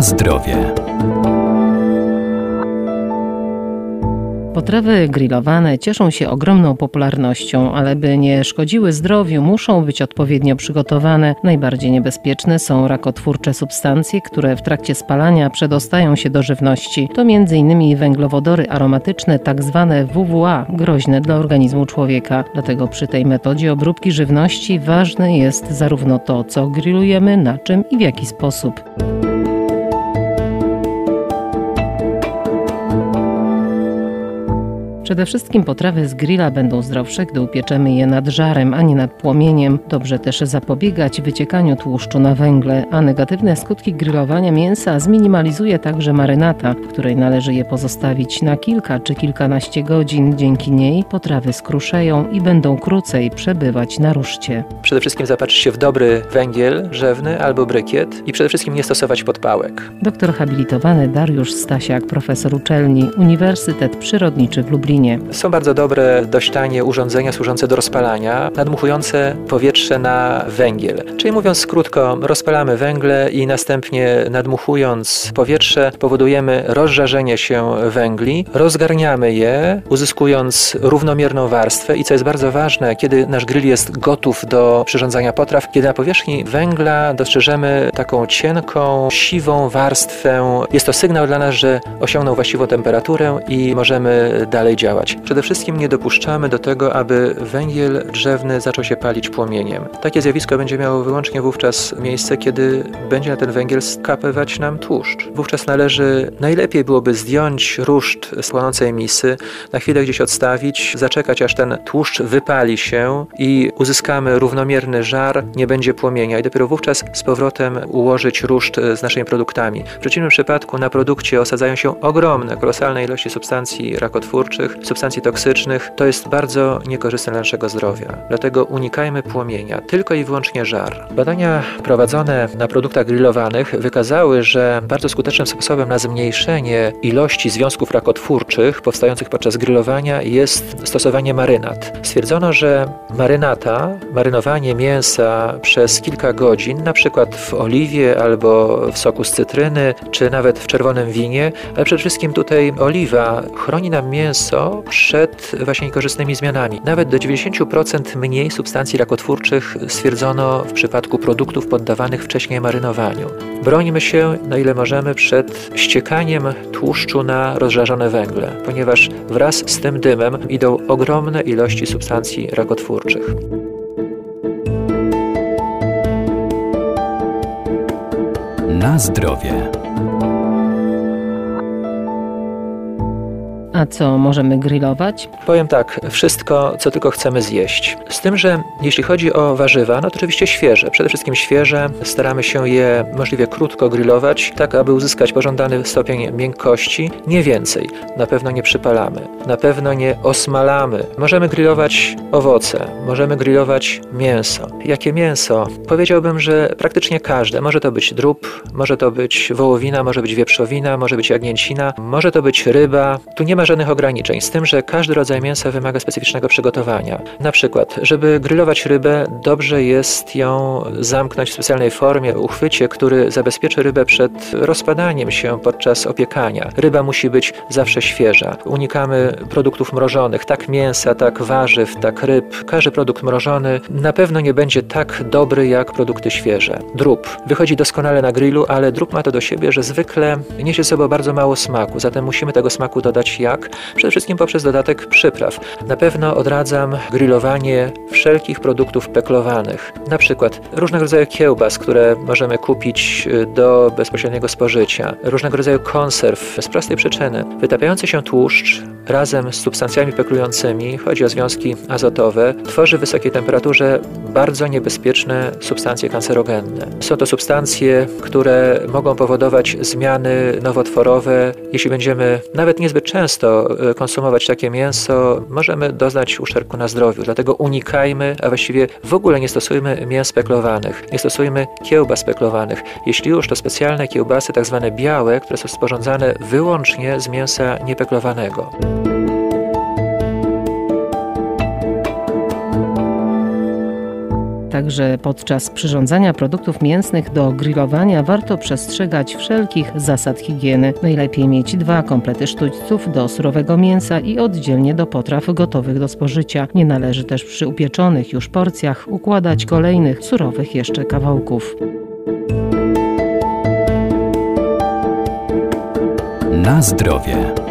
Zdrowie. Potrawy grillowane cieszą się ogromną popularnością, ale by nie szkodziły zdrowiu, muszą być odpowiednio przygotowane. Najbardziej niebezpieczne są rakotwórcze substancje, które w trakcie spalania przedostają się do żywności. To m.in. węglowodory aromatyczne, tak zwane WWA, groźne dla organizmu człowieka. Dlatego przy tej metodzie obróbki żywności ważne jest zarówno to, co grillujemy, na czym i w jaki sposób. Przede wszystkim potrawy z grilla będą zdrowsze, gdy upieczemy je nad żarem, a nie nad płomieniem. Dobrze też zapobiegać wyciekaniu tłuszczu na węgle, a negatywne skutki grillowania mięsa zminimalizuje także marynata, w której należy je pozostawić na kilka czy kilkanaście godzin. Dzięki niej potrawy skruszeją i będą krócej przebywać na ruszcie. Przede wszystkim zapatrzyć się w dobry węgiel drzewny albo brykiet i przede wszystkim nie stosować podpałek. Doktor habilitowany Dariusz Stasiak, profesor uczelni Uniwersytet Przyrodniczy w Lublinie są bardzo dobre, dość tanie urządzenia służące do rozpalania, nadmuchujące powietrze na węgiel. Czyli mówiąc krótko, rozpalamy węgle i następnie nadmuchując powietrze powodujemy rozżarzenie się węgli, rozgarniamy je, uzyskując równomierną warstwę i co jest bardzo ważne, kiedy nasz grill jest gotów do przyrządzania potraw, kiedy na powierzchni węgla dostrzeżemy taką cienką, siwą warstwę, jest to sygnał dla nas, że osiągnął właściwą temperaturę i możemy dalej działać działać. Przede wszystkim nie dopuszczamy do tego, aby węgiel drzewny zaczął się palić płomieniem. Takie zjawisko będzie miało wyłącznie wówczas miejsce, kiedy będzie na ten węgiel skapywać nam tłuszcz. Wówczas należy, najlepiej byłoby zdjąć ruszt z płonącej misy, na chwilę gdzieś odstawić, zaczekać aż ten tłuszcz wypali się i uzyskamy równomierny żar, nie będzie płomienia i dopiero wówczas z powrotem ułożyć ruszt z naszymi produktami. W przeciwnym przypadku na produkcie osadzają się ogromne, kolosalne ilości substancji rakotwórczych, substancji toksycznych, to jest bardzo niekorzystne dla naszego zdrowia. Dlatego unikajmy płomienia, tylko i wyłącznie żar. Badania prowadzone na produktach grillowanych wykazały, że bardzo skutecznym sposobem na zmniejszenie ilości związków rakotwórczych powstających podczas grillowania jest stosowanie marynat. Stwierdzono, że marynata, marynowanie mięsa przez kilka godzin, na przykład w oliwie albo w soku z cytryny, czy nawet w czerwonym winie, ale przede wszystkim tutaj oliwa chroni nam mięso przed właśnie niekorzystnymi zmianami. Nawet do 90% mniej substancji rakotwórczych stwierdzono w przypadku produktów poddawanych wcześniej marynowaniu. Bronimy się, na ile możemy, przed ściekaniem tłuszczu na rozżarzone węgle, ponieważ wraz z tym dymem idą ogromne ilości substancji rakotwórczych. Na zdrowie. A co możemy grillować? Powiem tak, wszystko, co tylko chcemy zjeść. Z tym, że jeśli chodzi o warzywa, no to oczywiście świeże. Przede wszystkim świeże. Staramy się je możliwie krótko grillować, tak aby uzyskać pożądany stopień miękkości. Nie więcej. Na pewno nie przypalamy. Na pewno nie osmalamy. Możemy grillować owoce. Możemy grillować mięso. Jakie mięso? Powiedziałbym, że praktycznie każde. Może to być drób, może to być wołowina, może być wieprzowina, może być jagnięcina, może to być ryba. Tu nie ma żadnych ograniczeń, z tym, że każdy rodzaj mięsa wymaga specyficznego przygotowania. Na przykład, żeby grillować rybę, dobrze jest ją zamknąć w specjalnej formie, uchwycie, który zabezpieczy rybę przed rozpadaniem się podczas opiekania. Ryba musi być zawsze świeża. Unikamy produktów mrożonych, tak mięsa, tak warzyw, tak ryb. Każdy produkt mrożony na pewno nie będzie tak dobry jak produkty świeże. Drób wychodzi doskonale na grillu, ale drób ma to do siebie, że zwykle niesie ze sobą bardzo mało smaku, zatem musimy tego smaku dodać jak tak? Przede wszystkim poprzez dodatek przypraw. Na pewno odradzam grillowanie wszelkich produktów peklowanych, na przykład różnego rodzaju kiełbas, które możemy kupić y, do bezpośredniego spożycia, różnego rodzaju konserw z prostej przyczyny. Wytapiający się tłuszcz razem z substancjami peklującymi, chodzi o związki azotowe, tworzy w wysokiej temperaturze bardzo niebezpieczne substancje kancerogenne. Są to substancje, które mogą powodować zmiany nowotworowe. Jeśli będziemy nawet niezbyt często e, konsumować takie mięso, możemy doznać uszczerbku na zdrowiu. Dlatego unikajmy, a właściwie w ogóle nie stosujmy mięs speklowanych, nie stosujmy kiełbas speklowanych. Jeśli już, to specjalne kiełbasy, tak zwane białe, które są sporządzane wyłącznie z mięsa niepeklowanego. Także podczas przyrządzania produktów mięsnych do grillowania warto przestrzegać wszelkich zasad higieny. Najlepiej mieć dwa komplety sztućców do surowego mięsa i oddzielnie do potraw gotowych do spożycia. Nie należy też przy upieczonych już porcjach układać kolejnych surowych jeszcze kawałków. Na zdrowie.